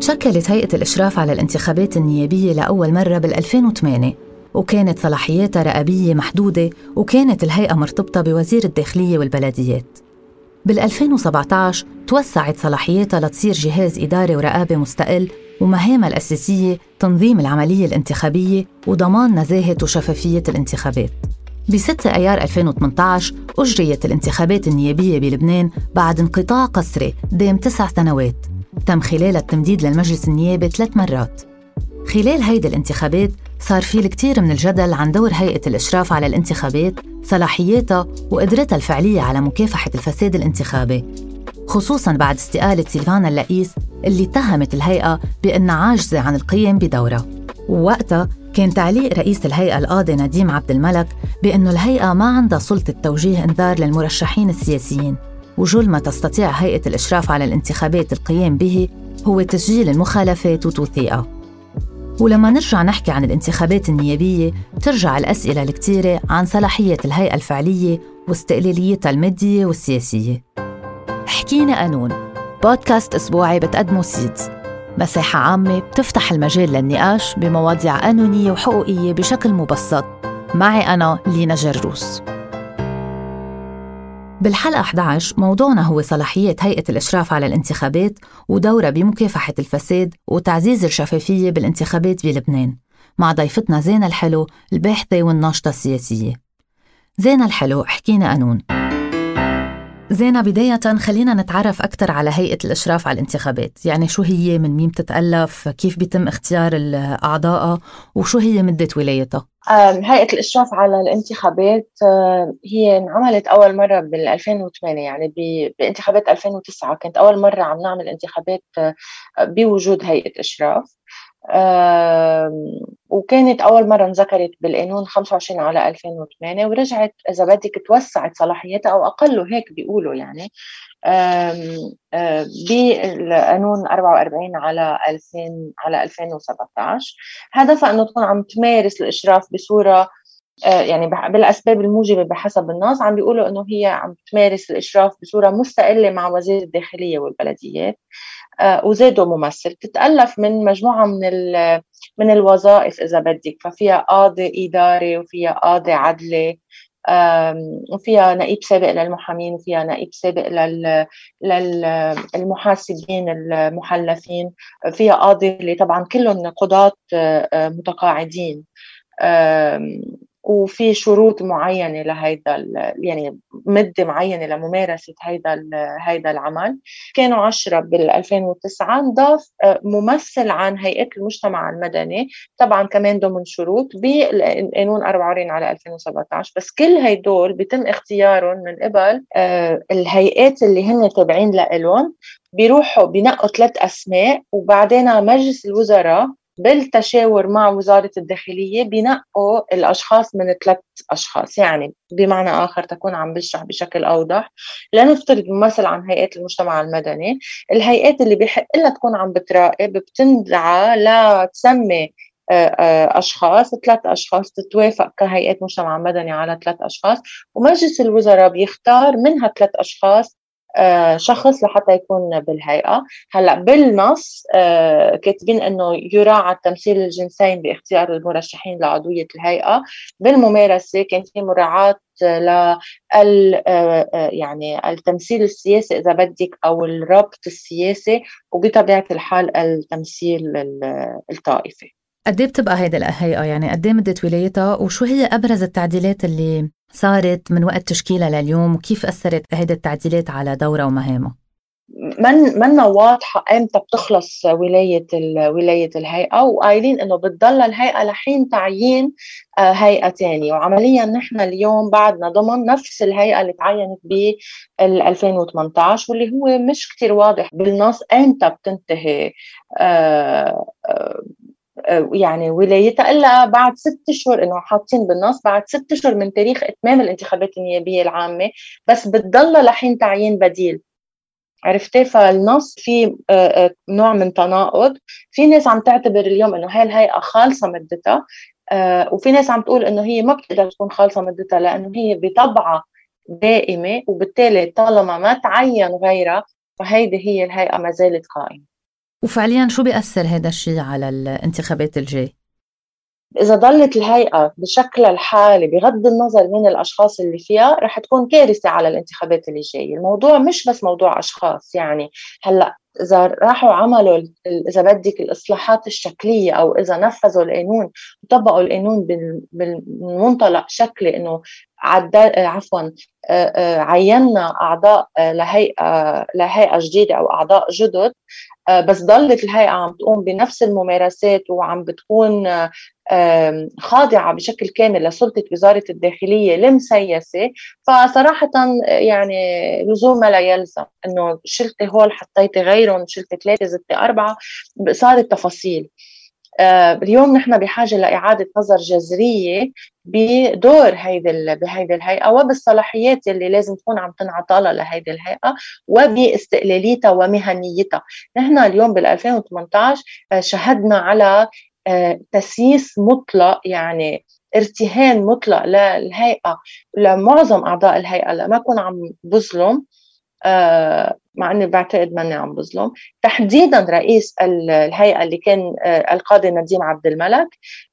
شكلت هيئة الإشراف على الانتخابات النيابية لأول مرة بال 2008 وكانت صلاحياتها رقابية محدودة وكانت الهيئة مرتبطة بوزير الداخلية والبلديات. بال 2017 توسعت صلاحياتها لتصير جهاز إداري ورقابة مستقل ومهامها الأساسية تنظيم العملية الانتخابية وضمان نزاهة وشفافية الانتخابات. ب 6 أيار 2018 أجريت الانتخابات النيابية بلبنان بعد انقطاع قسري دام تسع سنوات. تم خلال التمديد للمجلس النيابي ثلاث مرات. خلال هيدي الانتخابات صار في الكثير من الجدل عن دور هيئة الإشراف على الانتخابات صلاحياتها وقدرتها الفعلية على مكافحة الفساد الانتخابي خصوصاً بعد استقالة سيلفانا اللئيس اللي اتهمت الهيئة بأنها عاجزة عن القيام بدورها. ووقتها كان تعليق رئيس الهيئة القاضي نديم عبد الملك بأنه الهيئة ما عندها سلطة توجيه إنذار للمرشحين السياسيين. وجل ما تستطيع هيئة الإشراف على الانتخابات القيام به هو تسجيل المخالفات وتوثيقها ولما نرجع نحكي عن الانتخابات النيابية ترجع الأسئلة الكتيرة عن صلاحية الهيئة الفعلية واستقلاليتها المادية والسياسية. حكينا قانون بودكاست أسبوعي بتقدمه سيدز. مساحة عامة بتفتح المجال للنقاش بمواضيع قانونية وحقوقية بشكل مبسط. معي أنا لينا جروس بالحلقة 11 موضوعنا هو صلاحية هيئة الإشراف على الانتخابات ودورها بمكافحة الفساد وتعزيز الشفافية بالانتخابات بلبنان مع ضيفتنا زينة الحلو الباحثة والناشطة السياسية. زينة الحلو حكينا قانون زينة بداية خلينا نتعرف أكثر على هيئة الإشراف على الانتخابات. يعني شو هي من مين بتتألف كيف بيتم اختيار أعضائها وشو هي مدة ولايتها؟ هيئة الإشراف على الانتخابات هي انعملت أول مرة بال 2008 يعني بانتخابات 2009 كانت أول مرة عم نعمل انتخابات بوجود هيئة إشراف. وكانت أول مرة انذكرت بالقانون 25 على 2008 ورجعت إذا بدك توسعت صلاحيتها أو أقل هيك بيقولوا يعني. بالقانون 44 على 2000 على 2017 هدفها إنه تكون عم تمارس الإشراف بصورة يعني بالأسباب الموجبة بحسب النص عم بيقولوا إنه هي عم تمارس الإشراف بصورة مستقلة مع وزير الداخلية والبلديات. وزادوا ممثل تتالف من مجموعة من من الوظائف إذا بدك ففيها قاضي إداري وفيها قاضي عدلي وفيها نائب سابق للمحامين وفيها نائب سابق لل... للمحاسبين المحلفين فيها قاضي اللي طبعا كلهم قضاة متقاعدين. وفي شروط معينة لهيدا يعني مده معينة لممارسة هيدا هيدا العمل. كانوا عشرة بال 2009 نضاف آه، ممثل عن هيئة المجتمع المدني طبعا كمان ضمن شروط بالقانون 44 على 2017 بس كل هيدول بيتم اختيارهم من قبل آه، الهيئات اللي هن تابعين لهم بيروحوا بنقوا ثلاث أسماء وبعدين مجلس الوزراء بالتشاور مع وزارة الداخلية بنقوا الأشخاص من ثلاث أشخاص يعني بمعنى آخر تكون عم بشرح بشكل أوضح. لنفترض ممثل عن هيئات المجتمع المدني الهيئات اللي بحق لها تكون عم بتراقب بتندعى لتسمي أشخاص ثلاث أشخاص تتوافق كهيئات مجتمع مدني على ثلاث أشخاص ومجلس الوزراء بيختار منها ثلاث أشخاص آه، شخص لحتى يكون بالهيئة. هلأ بالنص آه، كاتبين إنه يراعى تمثيل الجنسين باختيار المرشحين لعضوية الهيئة. بالممارسة كان في مراعاة ل آه، يعني التمثيل السياسي إذا بدك أو الربط السياسي وبطبيعة الحال التمثيل الطائفي. قد إيه بتبقى هيدي الهيئة؟ يعني قد إيه مده ولايتها؟ وشو هي أبرز التعديلات اللي صارت من وقت تشكيلها لليوم وكيف أثرت هيدي التعديلات على دورها ومهامها؟ من منا واضحة إمتى بتخلص ولاية ولاية الهيئة وقايلين إنه بتضل الهيئة لحين تعيين آه، هيئة تانية. وعمليا نحن اليوم بعدنا ضمن نفس الهيئة اللي تعينت ب 2018 واللي هو مش كتير واضح بالنص إمتى بتنتهي آه، آه، يعني ولايتها إلا بعد ست اشهر إنه حاطين بالنص بعد ست اشهر من تاريخ إتمام الانتخابات النيابية العامة بس بتضل لحين تعيين بديل. عرفتي؟ فالنص في نوع من تناقض. في ناس عم تعتبر اليوم إنه هاي الهيئه خالصة مدتها وفي ناس عم تقول إنه هي ما بتقدر تكون خالصة مدتها لأنه هي بطبعها دائمة وبالتالي طالما ما تعين غيرها فهيدي هي الهيئة ما زالت قائمة. وفعليا شو بيأثر هذا الشيء على الانتخابات الجاي؟ إذا ضلت الهيئة بشكلها الحالي بغض النظر من الأشخاص اللي فيها رح تكون كارثة على الانتخابات اللي جاية الموضوع مش بس موضوع أشخاص يعني هلأ إذا راحوا عملوا إذا بدك الإصلاحات الشكلية أو إذا نفذوا القانون وطبقوا القانون بالمنطلق شكلي إنه عدل عفوا عينا أعضاء لهيئة لهيئة جديدة أو أعضاء جدد بس ضلت الهيئة عم تقوم بنفس الممارسات وعم بتكون خاضعة بشكل كامل لسلطة وزارة الداخلية المسيسة. فصراحة يعني لزوم ما لا يلزم إنه شلتي هول حطيتي غيرهم شلتي ثلاثة زدتي أربعة صارت تفاصيل. آه، اليوم نحن بحاجة لإعادة نظر جذرية بدور هيدي بهيدي الهيئة وبالصلاحيات اللي لازم تكون عم تنعطى لهيدي الهيئة وباستقلاليتها ومهنيتها، نحن اليوم بال 2018 آه، شهدنا على آه، تسييس مطلق يعني ارتهان مطلق للهيئة لمعظم أعضاء الهيئة لما أكون عم بظلم. مع إني بعتقد ماني عم بظلم. تحديدا رئيس الهيئة اللي كان آه، القاضي نديم عبد الملك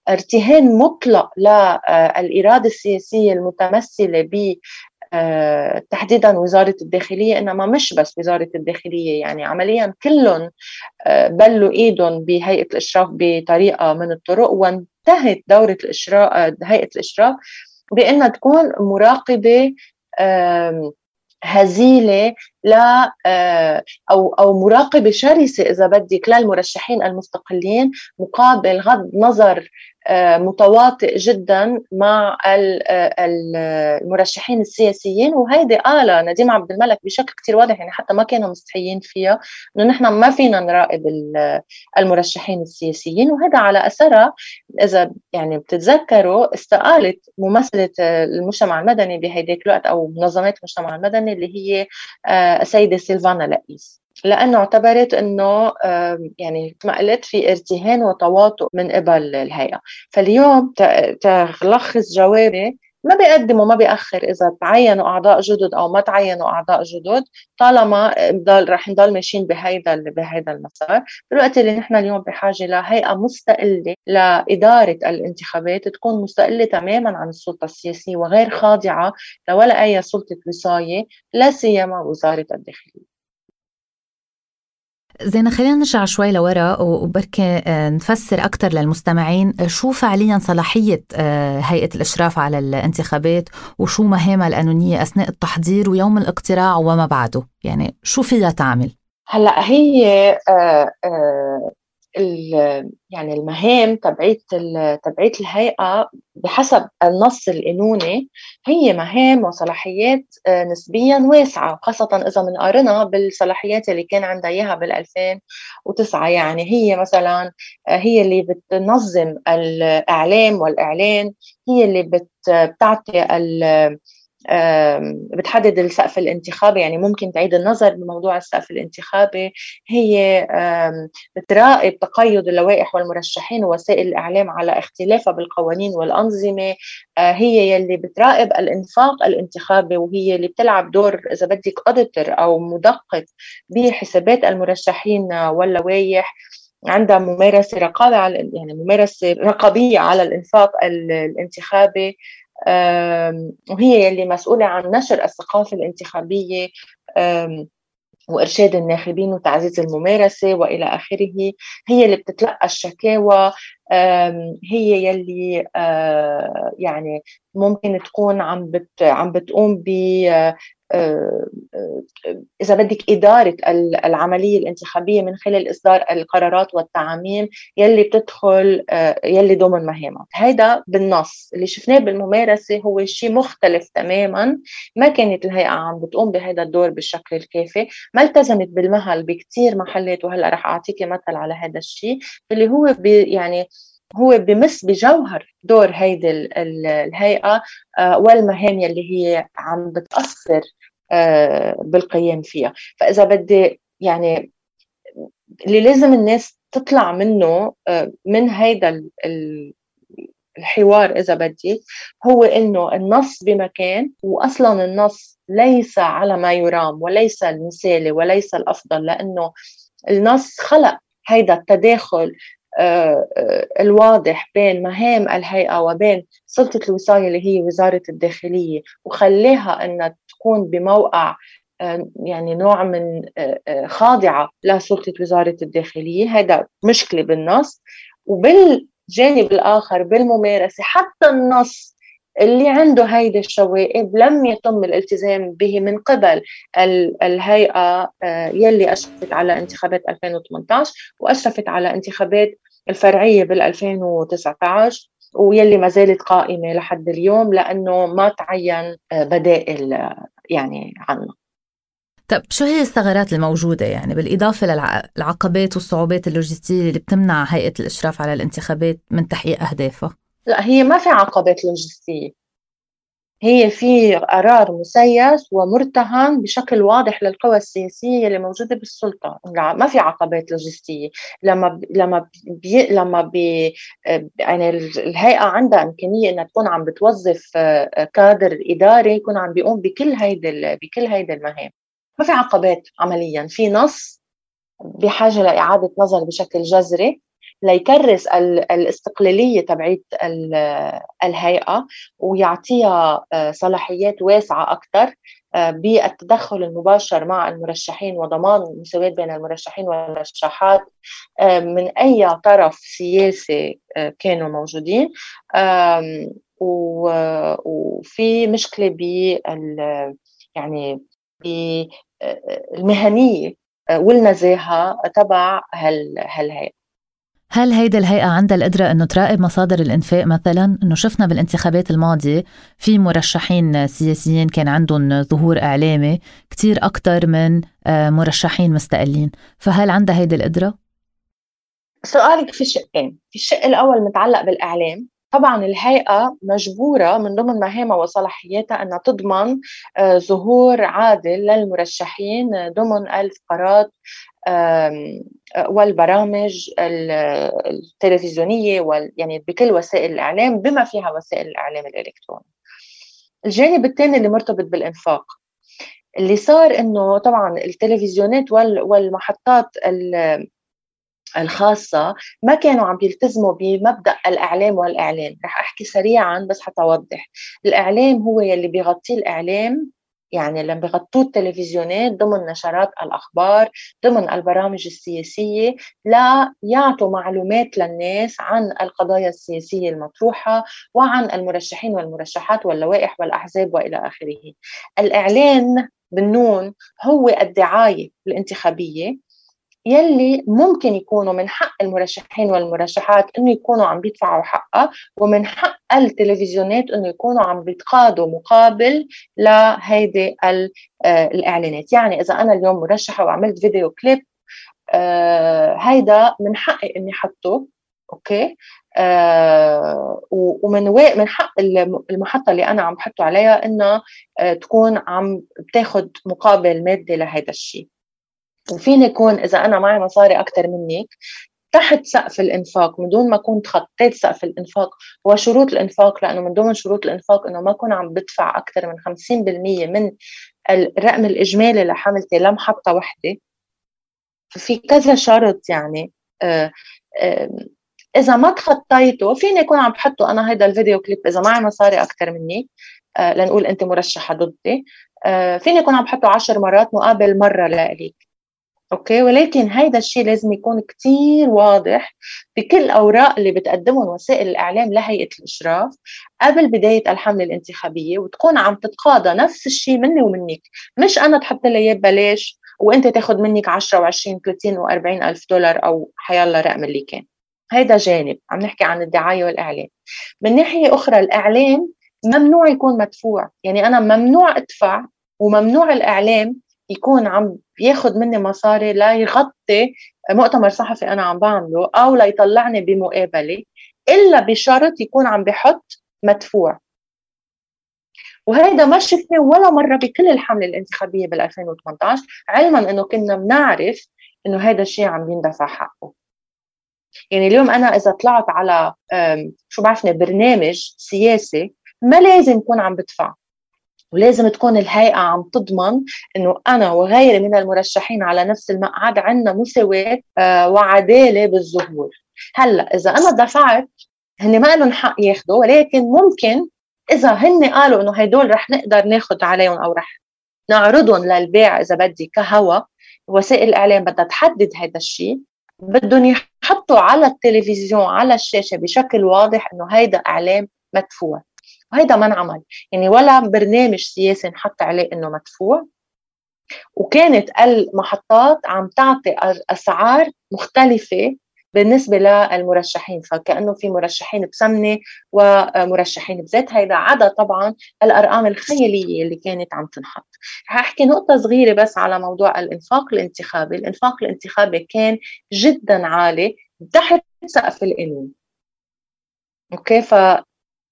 ارتهان مطلق للاراده السياسية المتمثلة ب تحديدا وزارة الداخلية إنما مش بس وزارة الداخلية يعني عمليا كلهم بلوا إيدهم بهيئة الإشراف بطريقة من الطرق وانتهت دورة الإشراف هيئة الإشراف بأنها تكون مراقبة هزيلة ل أو أو مراقبة شرسة إذا بدك للمرشحين المستقلين مقابل غض نظر آه، متواطئ جدا مع آه، المرشحين السياسيين. وهيدي قالها نديم عبد الملك بشكل كثير واضح يعني حتى ما كانوا مستحيين فيها إنه نحن ما فينا نراقب المرشحين السياسيين. وهذا على أثرها إذا يعني بتتذكروا استقالت ممثلة المجتمع المدني بهيداك الوقت أو منظمات المجتمع المدني اللي هي السيدة آه، سيلفانا لئيس لأنه اعتبرت إنه يعني ما قلت في ارتهان وتواطؤ من قبل الهيئة فاليوم تلخص جوابي ما بيقدم وما بيأخر إذا تعينوا أعضاء جدد أو ما تعينوا أعضاء جدد طالما ضل رح نضل ماشيين بهيدا بهيدا المسار، بالوقت اللي نحن اليوم بحاجة لهيئة مستقلة لإدارة الانتخابات تكون مستقلة تماما عن السلطة السياسية وغير خاضعة لولا أي سلطة وصاية لا سيما وزارة الداخلية. زينة خلينا نرجع شوي لورا وبركي آه، نفسر أكثر للمستمعين آه، شو فعليا صلاحية آه، هيئة الإشراف على الانتخابات وشو مهامها القانونية أثناء التحضير ويوم الاقتراع وما بعده يعني شو فيها تعمل؟ هلأ هي يعني المهام تبعيت تبعيت الهيئة بحسب النص القانوني هي مهام وصلاحيات آه، نسبيا واسعة خاصة إذا بنقارنها بالصلاحيات اللي كان عندها إياها بال 2009 يعني هي مثلا آه، هي اللي بتنظم الإعلام والإعلان هي اللي بتعطي بتحدد السقف الانتخابي يعني ممكن تعيد النظر بموضوع السقف الانتخابي. هي بتراقب تقيد اللوائح والمرشحين ووسائل الإعلام على اختلافها بالقوانين والأنظمة. آه، هي يلي بتراقب الإنفاق الانتخابي وهي اللي بتلعب دور إذا بدك أديتر أو مدقق بحسابات المرشحين واللوائح. عندها ممارسة رقابة على يعني ممارسة رقابية على الإنفاق الانتخابي. وهي اللي مسؤولة عن نشر الثقافة الانتخابية وإرشاد الناخبين وتعزيز الممارسة وإلى آخره. هي اللي بتتلقى الشكاوى هي يلي آه، يعني ممكن تكون عم بت عم بتقوم ب إذا بدك إدارة العملية الانتخابية من خلال إصدار القرارات والتعاميم يلي بتدخل آه، يلي ضمن مهامها هيدا بالنص. اللي شفناه بالممارسة هو شيء مختلف تماما. ما كانت الهيئة عم بتقوم بهذا الدور بالشكل الكافي. ما التزمت بالمهل بكثير محلات وهلأ رح اعطيك مثل على هذا الشيء اللي هو يعني هو بمس بجوهر دور هيدي الهيئة آه، والمهام يلي هي عم بتأثر آه، بالقيام فيها. فإذا بدي يعني اللي لازم الناس تطلع منه آه، من هيدا الحوار إذا بدي هو إنه النص بمكان واصلا النص ليس على ما يرام وليس المثالي وليس الأفضل لأنه النص خلق هيدا التداخل الواضح بين مهام الهيئة وبين سلطة الوصاية اللي هي وزارة الداخلية وخليها أنها تكون بموقع آه، يعني نوع من خاضعة لسلطة وزارة الداخلية. هذا مشكلة بالنص. وبالجانب الآخر بالممارسة حتى النص اللي عنده هيدي الشوائب لم يتم الالتزام به من قبل الهيئة يلي أشرفت على انتخابات 2018 وأشرفت على انتخابات الفرعية بال 2019 ويلي ما زالت قائمة لحد اليوم لأنه ما تعين آه، بدائل آه، يعني عنها طب شو هي الثغرات الموجودة يعني بالإضافة للعقبات والصعوبات اللوجستية اللي بتمنع هيئة الإشراف على الانتخابات من تحقيق أهدافها؟ لا هي ما في عقبات لوجستية هي في قرار مسيس ومرتهن بشكل واضح للقوى السياسية اللي موجودة بالسلطة. ما في عقبات لوجستية. لما لما بي لما بي يعني الهيئة عندها إمكانية إنها تكون عم بتوظف آه، كادر إداري يكون عم بيقوم بكل هيدي بكل هيدي المهام. ما في عقبات عمليا. في نص بحاجة لإعادة نظر بشكل جذري. ليكرس الاستقلالية تبعيت الهيئة ويعطيها آه، صلاحيات واسعة أكثر آه، بالتدخل المباشر مع المرشحين وضمان المساواة بين المرشحين والمرشحات آه، من أي طرف سياسي كانوا موجودين وفي مشكلة بال يعني بالمهنية والنزاهة تبع هالهيئة. هل هيدي الهيئة عندها القدرة إنه تراقب مصادر الإنفاق مثلا؟ إنه شفنا بالانتخابات الماضية في مرشحين سياسيين كان عندهم ظهور إعلامي كتير أكتر من آه، مرشحين مستقلين، فهل عندها هيدي القدرة؟ سؤالك في شقين، في الشق الأول متعلق بالإعلام طبعا الهيئة مجبورة من ضمن مهامها وصلاحياتها أنها تضمن آه، ظهور عادل للمرشحين ضمن الفقرات والبرامج التلفزيونية وال يعني بكل وسائل الإعلام بما فيها وسائل الإعلام الإلكتروني. الجانب الثاني اللي مرتبط بالإنفاق اللي صار إنه طبعا التلفزيونات والمحطات الخاصة ما كانوا عم يلتزموا بمبدأ الإعلام والإعلان. رح أحكي سريعا بس حتى أوضح. الإعلام هو يلي بيغطيه الإعلام يعني لما بغطوا التلفزيونات ضمن نشرات الأخبار ضمن البرامج السياسية لا يعطوا معلومات للناس عن القضايا السياسية المطروحة وعن المرشحين والمرشحات واللوائح والأحزاب وإلى آخره. الإعلان بالنون هو الدعاية الانتخابية يلي ممكن يكونوا من حق المرشحين والمرشحات إنه يكونوا عم بيدفعوا حقها ومن حق التلفزيونات إنه يكونوا عم بيتقاضوا مقابل لهيدي آه، الإعلانات. يعني إذا أنا اليوم مرشحة وعملت فيديو كليب آه هيدا من حقي إني احطه أوكي؟ آه ومن من حق المحطة اللي أنا عم بحطه عليها انها آه تكون عم بتاخذ مقابل مادي لهيدا الشيء. وفيني يكون إذا أنا معي مصاري أكثر منك؟ تحت سقف الإنفاق من دون ما أكون تخطيت سقف الإنفاق. وشروط الإنفاق لأنه من ضمن شروط الإنفاق إنه ما أكون عم بدفع أكثر من 50% من الرقم الإجمالي لحملتي لمحطه وحدة. في كذا شرط يعني آه، آه، إذا ما تخطيته فيني أكون عم بحطه أنا هيدا الفيديو كليب إذا معي مصاري أكثر مني آه، لنقول أنت مرشحة ضدي. فيني أكون عم بحطه عشر مرات مقابل مرة لإليك أوكي؟ ولكن هيدا الشيء لازم يكون كتير واضح بكل الاوراق اللي بتقدمهم وسائل الإعلام لهيئة الإشراف قبل بداية الحملة الانتخابية وتكون عم تتقاضى نفس الشيء مني ومنك. مش أنا تحط لي إياه ببلاش وأنت تاخذ منك 10 و20 30 و40 ألف دولار أو حيالله رقم اللي كان. هيدا جانب عم نحكي عن الدعاية والاعلان من ناحية أخرى الاعلان ممنوع يكون مدفوع. يعني أنا ممنوع أدفع وممنوع الإعلام يكون عم بياخد مني مصاري لا يغطي مؤتمر صحفي أنا عم بعمله أو ليطلعني بمقابلة إلا بشرط يكون عم بحط مدفوع. وهذا ما شفناه ولا مرة بكل الحملة الانتخابية بال 2018 علما إنه كنا بنعرف إنه هذا الشيء عم يندفع حقه. يعني اليوم أنا إذا طلعت على شو بعرفني برنامج سياسي ما لازم يكون عم بدفع. ولازم تكون الهيئة عم تضمن إنه أنا وغيري من المرشحين على نفس المقعد عندنا مساواة آه، وعدالة بالظهور. هلأ إذا أنا دفعت هن ما لهم حق ياخذوا ولكن ممكن إذا هن قالوا إنه هدول رح نقدر ناخذ عليهم أو رح نعرضهم للبيع إذا بدي كهوا وسائل الإعلام بدها تحدد هذا الشيء بدهم يحطوا على التلفزيون على الشاشة بشكل واضح إنه هيدا إعلام مدفوع. وهيدا ما انعمل. يعني ولا برنامج سياسي نحط عليه إنه مدفوع. وكانت المحطات عم تعطي أسعار مختلفة بالنسبة للمرشحين. فكأنه في مرشحين بسمنة ومرشحين بزيت. هيدا عدا طبعا الأرقام الخيالية اللي كانت عم تنحط. رح أحكي نقطة صغيرة بس على موضوع الإنفاق الانتخابي. الإنفاق الانتخابي كان جدا عالي تحت سقف القانون. أوكي؟ ف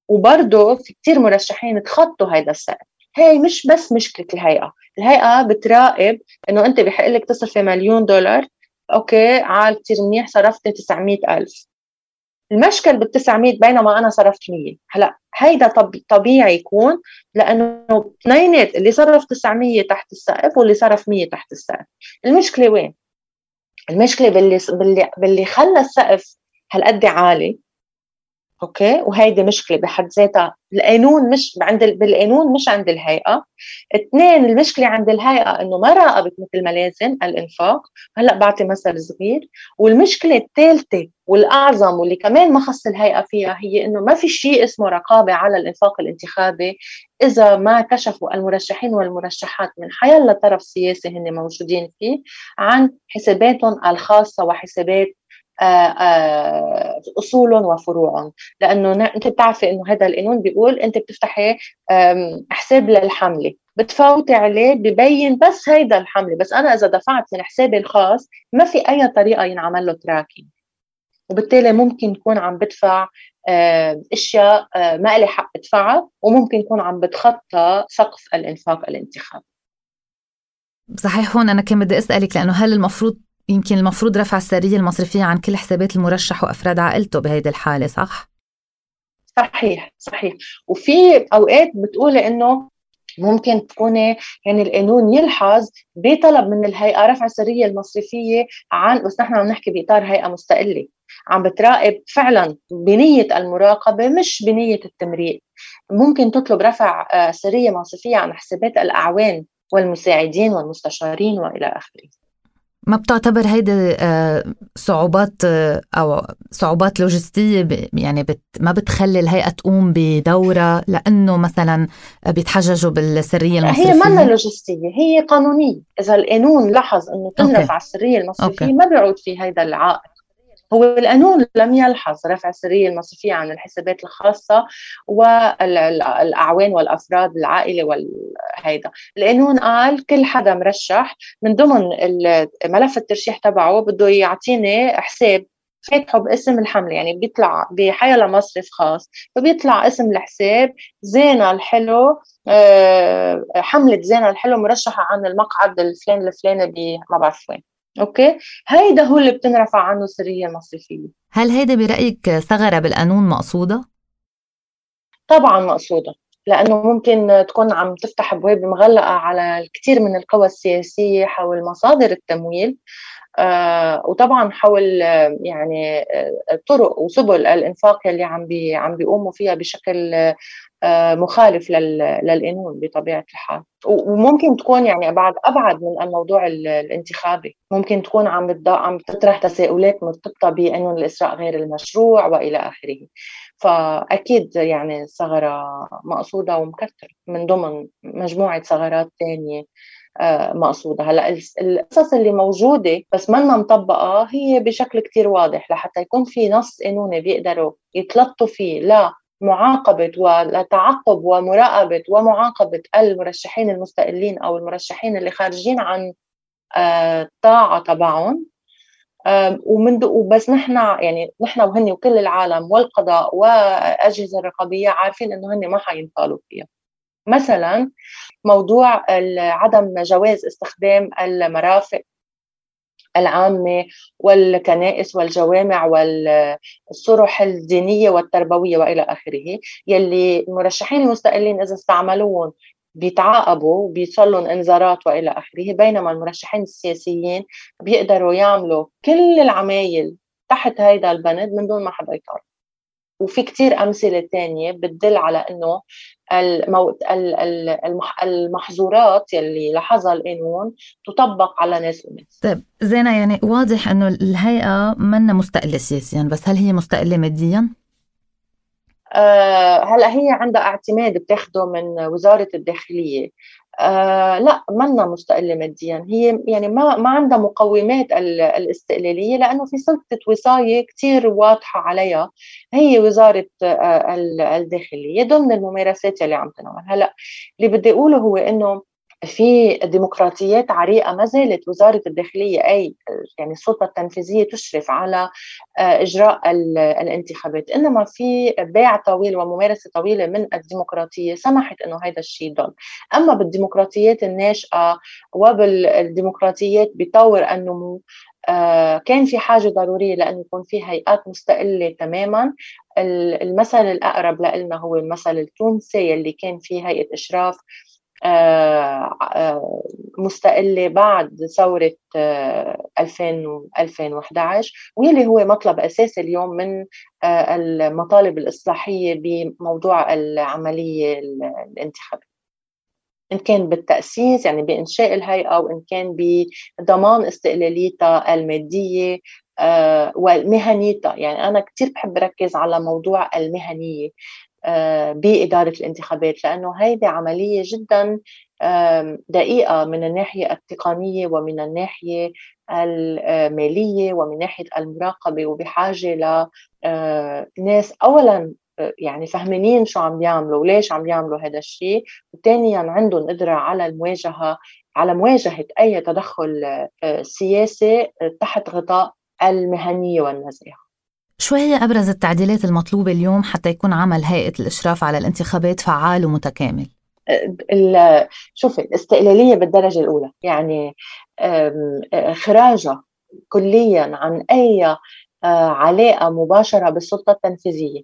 وبرضه في كثير مرشحين تخطوا هذا السقف هي مش بس مشكلة الهيئة. الهيئة بتراقب إنه أنت بحق لك تصرفي مليون دولار أوكي عال كثير منيح صرفتي 900 ألف. المشكل بال 900 بينما أنا صرفت 100 هلأ هيدا طب طبيعي يكون لأنه اثنينات اللي صرف 900 تحت السقف واللي صرف 100 تحت السقف. المشكلة وين؟ المشكلة باللي باللي باللي خلى السقف هالقد عالي أوكي؟ وهيدي مشكلة بحد ذاتها. القانون مش عند بالقانون مش عند الهيئة. اثنين المشكلة عند الهيئة إنه ما راقبت مثل ما لازم الإنفاق. هلأ بعطي مثل صغير. والمشكلة الثالثة والأعظم واللي كمان ما خص الهيئة فيها هي إنه ما في شيء اسمه رقابة على الإنفاق الانتخابي إذا ما كشفوا المرشحين والمرشحات من حيلا طرف سياسي هن موجودين فيه عن حساباتهم الخاصة وحسابات آه، آه، أصولهم وفروعهم. لأنه أنت بتعرفي إنه هذا القانون بيقول أنت بتفتحي حساب للحمله بتفوتي عليه ببين بس هيدا الحمله بس أنا إذا دفعت من حسابي الخاص ما في أي طريقة ينعمل له تراكنج وبالتالي ممكن يكون عم بدفع أشياء آه، ما لي حق أدفعها وممكن يكون عم بتخطى سقف الإنفاق الانتخابي. صحيح هون أنا كان بدي أسألك لأنه هل المفروض يمكن المفروض رفع السرية المصرفية عن كل حسابات المرشح وأفراد عائلته بهيدي الحالة صح؟ صحيح صحيح. وفي أوقات بتقولي إنه ممكن تكوني يعني القانون يلحظ بطلب من الهيئة رفع السرية المصرفية عن بس نحن عم نحكي بإطار هيئة مستقلة. عم بتراقب فعلا بنية المراقبة مش بنية التمريق. ممكن تطلب رفع آه، سرية مصرفية عن حسابات الأعوان والمساعدين والمستشارين وإلى آخره. ما بتعتبر هيدي آه، صعوبات آه، أو صعوبات لوجستية يعني بت ما بتخلي الهيئة تقوم بدورها لأنه مثلا بيتحججوا بالسرية المصرفيه هي ما لوجستية هي قانونية. إذا القانون لاحظ إنه تنرفع السرية المصرفية أوكي. ما بيعود في هيدا العائق. هو القانون لم يلحظ رفع السريه المصرفيه عن الحسابات الخاصة والاعوان والأفراد العائلة والهيدا القانون قال كل حدا مرشح من ضمن ملف الترشيح تبعه بده يعطيني حساب فاتحه باسم الحملة يعني بيطلع بحيلا مصرف خاص فبيطلع اسم الحساب زينة الحلو آه، حملة زينة الحلو مرشحة عن المقعد الفلاني الفلاني ما بعرف وين. أوكي؟ هيدا هو اللي بتنرفع عنه السريه المصرفيه هل هيدا برأيك ثغرة بالقانون مقصودة؟ طبعا مقصودة لأنه ممكن تكون عم تفتح أبواب مغلقة على الكثير من القوى السياسية حول مصادر التمويل آه وطبعا حول آه يعني آه طرق وسبل الإنفاق اللي عم بي عم بيقوموا فيها بشكل آه مخالف للقانون بطبيعة الحال. وممكن تكون يعني بعد أبعد من الموضوع الانتخابي. ممكن تكون عم عم تطرح تساؤلات مرتبطة بانه الإسراء غير المشروع وإلى آخره. فأكيد يعني ثغرة مقصودة ومكثره من ضمن مجموعة ثغرات ثانية آه، مقصودة. هلأ القصص اللي موجودة بس منا مطبقة هي بشكل كتير واضح لحتى يكون في نص قانوني بيقدروا يتلطوا فيه. لا معاقبة وتعقب ومراقبة ومعاقبة المرشحين المستقلين أو المرشحين اللي خارجين عن الطاعة آه، تبعهم. ومن وبس نحن يعني نحن وهن وكل العالم والقضاء والاجهزه الرقابية عارفين إنه هن ما حينطالوا فيها. مثلا موضوع عدم جواز استخدام المرافق العامة والكنائس والجوامع والصرح الدينية والتربوية وإلى آخره يلي المرشحين المستقلين إذا استعملوهم بيتعاقبوا بيصل لهم انذارات وإلى آخره بينما المرشحين السياسيين بيقدروا يعملوا كل العمايل تحت هيدا البند من دون ما حدا يطالب وفي كتير أمثلة تانية بتدل على أنه المحظورات يلي لاحظها القانون تطبق على ناس وناس طيب زينة يعني واضح أنه الهيئة منا مستقلة سياسيا بس هل هي مستقلة ماديا؟ آه هلأ هي عندها اعتماد بتاخده من وزارة الداخلية آه لا منا مستقلة ماديا. هي يعني ما ما عندها مقومات الاستقلالية لأنه في سلطة وصاية كثير واضحة عليها. هي وزارة آه الداخلية ضمن الممارسات اللي عم تنعمل. هلأ اللي بدي أقوله هو إنه في ديمقراطيات عريقة ما زالت وزارة الداخلية أي يعني السلطة التنفيذية تشرف على آه، إجراء الانتخابات. إنما في بيع طويل وممارسة طويلة من الديمقراطية سمحت إنه هذا الشيء يضل. أما بالديمقراطيات الناشئة وبالديمقراطيات بطور النمو آه، كان في حاجة ضرورية لأنه يكون في هيئات مستقلة تماما. المثل الأقرب لنا هو المثل التونسي اللي كان فيه هيئة إشراف مستقلة بعد ثورة 2011 آه، واللي هو مطلب أساسي اليوم من المطالب الإصلاحية بموضوع العملية الانتخابية. إن كان بالتأسيس يعني بإنشاء الهيئة وإن كان بضمان استقلاليتها المادية ومهنيتها يعني أنا كثير بحب ركز على موضوع المهنية. آه، بإدارة الانتخابات لأنه هذه عملية جدا دقيقة من الناحية التقنية ومن الناحية المالية ومن ناحية المراقبة وبحاجة لناس آه، أولا آه، يعني فهمانين شو عم يعملوا وليش عم يعملوا هذا الشيء وثانيا عندهم قدرة على المواجهة على مواجهة أي تدخل سياسي تحت غطاء المهنية والنزاهة. شو هي أبرز التعديلات المطلوبة اليوم حتى يكون عمل هيئة الإشراف على الانتخابات فعال ومتكامل؟ شوفي الاستقلالية بالدرجة الأولى يعني إخراجها كليا عن أي آه، علاقة مباشرة بالسلطة التنفيذية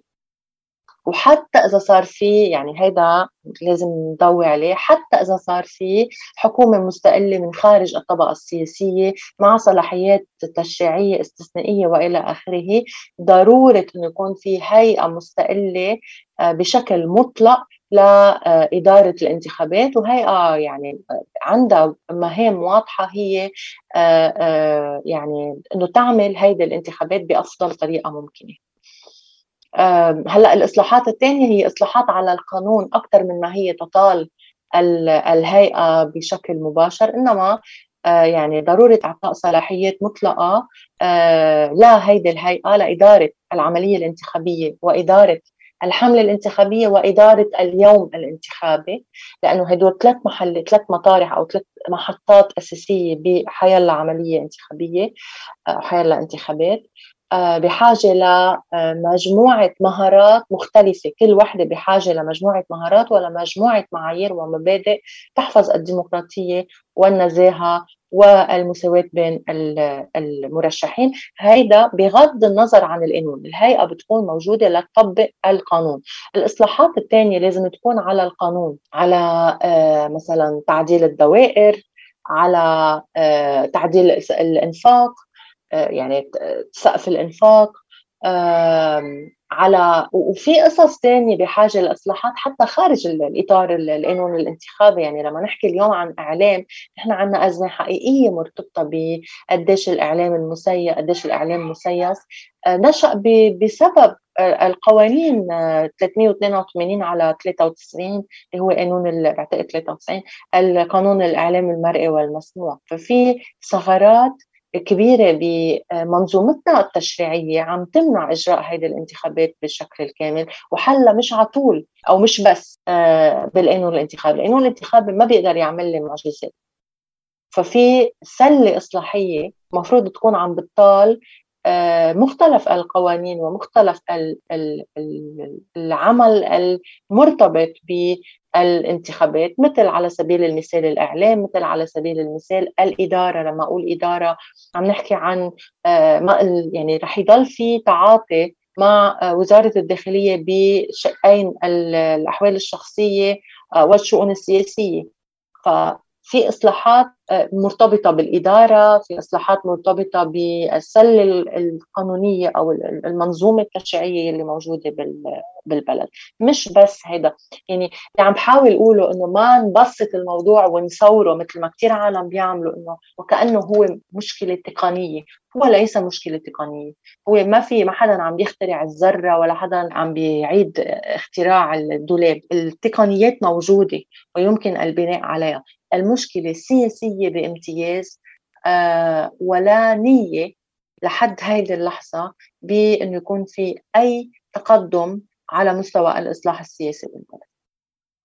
وحتى إذا صار في يعني هيدا لازم نضوي عليه حتى إذا صار في حكومة مستقلة من خارج الطبقة السياسية مع صلاحيات تشريعية استثنائية وإلى آخره ضرورة إنه يكون في هيئة مستقلة آه، بشكل مطلق لإدارة الانتخابات وهيئة يعني عندها مهام واضحة هي آه، يعني أنه تعمل هيدي الانتخابات بأفضل طريقة ممكنة. هلا الإصلاحات الثانية هي إصلاحات على القانون أكثر من ما هي تطال الهيئة بشكل مباشر إنما آه، يعني ضرورة إعطاء صلاحيات مطلقة آه، لهيدي الهيئة لاداره العملية الانتخابية وإدارة الحملة الانتخابية وإدارة اليوم الانتخابي لأنه هدول ثلاث محل ثلاث مطارح أو ثلاث محطات أساسية بحيلا عملية انتخابية آه، حيلا انتخابات بحاجة لمجموعة مهارات مختلفة. كل وحدة بحاجة لمجموعة مهارات ولمجموعة معايير ومبادئ تحفظ الديمقراطية والنزاهة والمساواة بين المرشحين. هيدا بغض النظر عن القانون. الهيئة بتكون موجودة لتطبق القانون. الإصلاحات الثانية لازم تكون على القانون على آه، مثلا تعديل الدوائر على آه، تعديل الإنفاق آه، يعني سقف الإنفاق على وفي قصص ثانية بحاجة لإصلاحات حتى خارج الإطار القانون الانتخابي. يعني لما نحكي اليوم عن إعلام نحن عندنا أزمة حقيقية مرتبطة بقديش الإعلام المسيس قديش الإعلام مسيس آه، نشأ بسبب آه، القوانين 382 على 93 اللي هو قانون بعتقد 93 القانون الإعلام المرئي والمسموع ففي ثغرات كبيرة بمنظومتنا التشريعية عم تمنع إجراء هيدي الانتخابات بالشكل الكامل وحلها مش على طول أو مش بس آه، بالقانون الانتخابي، القانون الانتخابي ما بيقدر يعمل لي معجزات. ففي سلة إصلاحية مفروض تكون عم بتطال مختلف القوانين ومختلف العمل المرتبط بالانتخابات مثل على سبيل المثال الإعلام مثل على سبيل المثال الإدارة. لما أقول إدارة عم نحكي عن يعني رح يضل في تعاطي مع وزارة الداخلية بشقين الأحوال الشخصية والشؤون السياسية. ف في إصلاحات آه، مرتبطة بالإدارة، في إصلاحات مرتبطة بالسله القانونية أو المنظومة التشريعية اللي موجودة بالبلد، مش بس هذا، يعني اللي عم بحاول أقوله إنه ما نبسط الموضوع ونصوره مثل ما كثير عالم بيعملوا إنه وكأنه هو مشكلة تقنية، هو ليس مشكلة تقنية، هو ما في ما حدا عم يخترع الذرة ولا حدا عم بيعيد اختراع الدولاب، التقنيات موجودة ويمكن البناء عليها، المشكلة سياسية بامتياز آه ولا نية لحد هيدي اللحظة بأنه يكون في أي تقدم على مستوى الإصلاح السياسي بالبلد.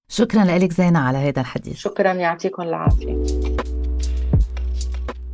شكرا لك زينة على هذا الحديث. شكرا يعطيكم العافية.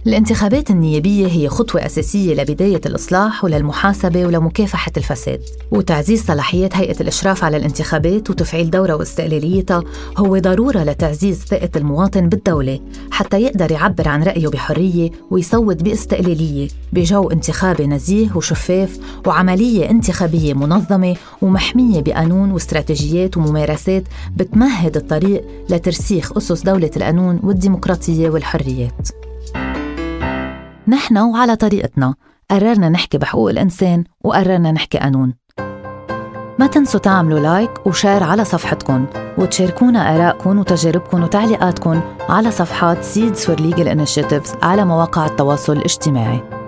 الانتخابات النيابية هي خطوة أساسية لبداية الإصلاح وللمحاسبة ولمكافحة الفساد. وتعزيز صلاحيات هيئة الإشراف على الانتخابات وتفعيل دورة واستقلاليتها هو ضرورة لتعزيز ثقة المواطن بالدولة حتى يقدر يعبر عن رأيه بحرية ويصوت باستقلالية بجو انتخابي نزيه وشفاف وعملية انتخابية منظمة ومحمية بقانون واستراتيجيات وممارسات بتمهد الطريق لترسيخ أسس دولة القانون والديمقراطية والحريات. نحن وعلى طريقتنا. قررنا نحكي بحقوق الإنسان وقررنا نحكي قانون. ما تنسوا تعملوا like و share على صفحتكم وتشاركونا آرائكم وتجاربكم وتعليقاتكم على صفحات Seeds for Legal Initiatives على مواقع التواصل الاجتماعي.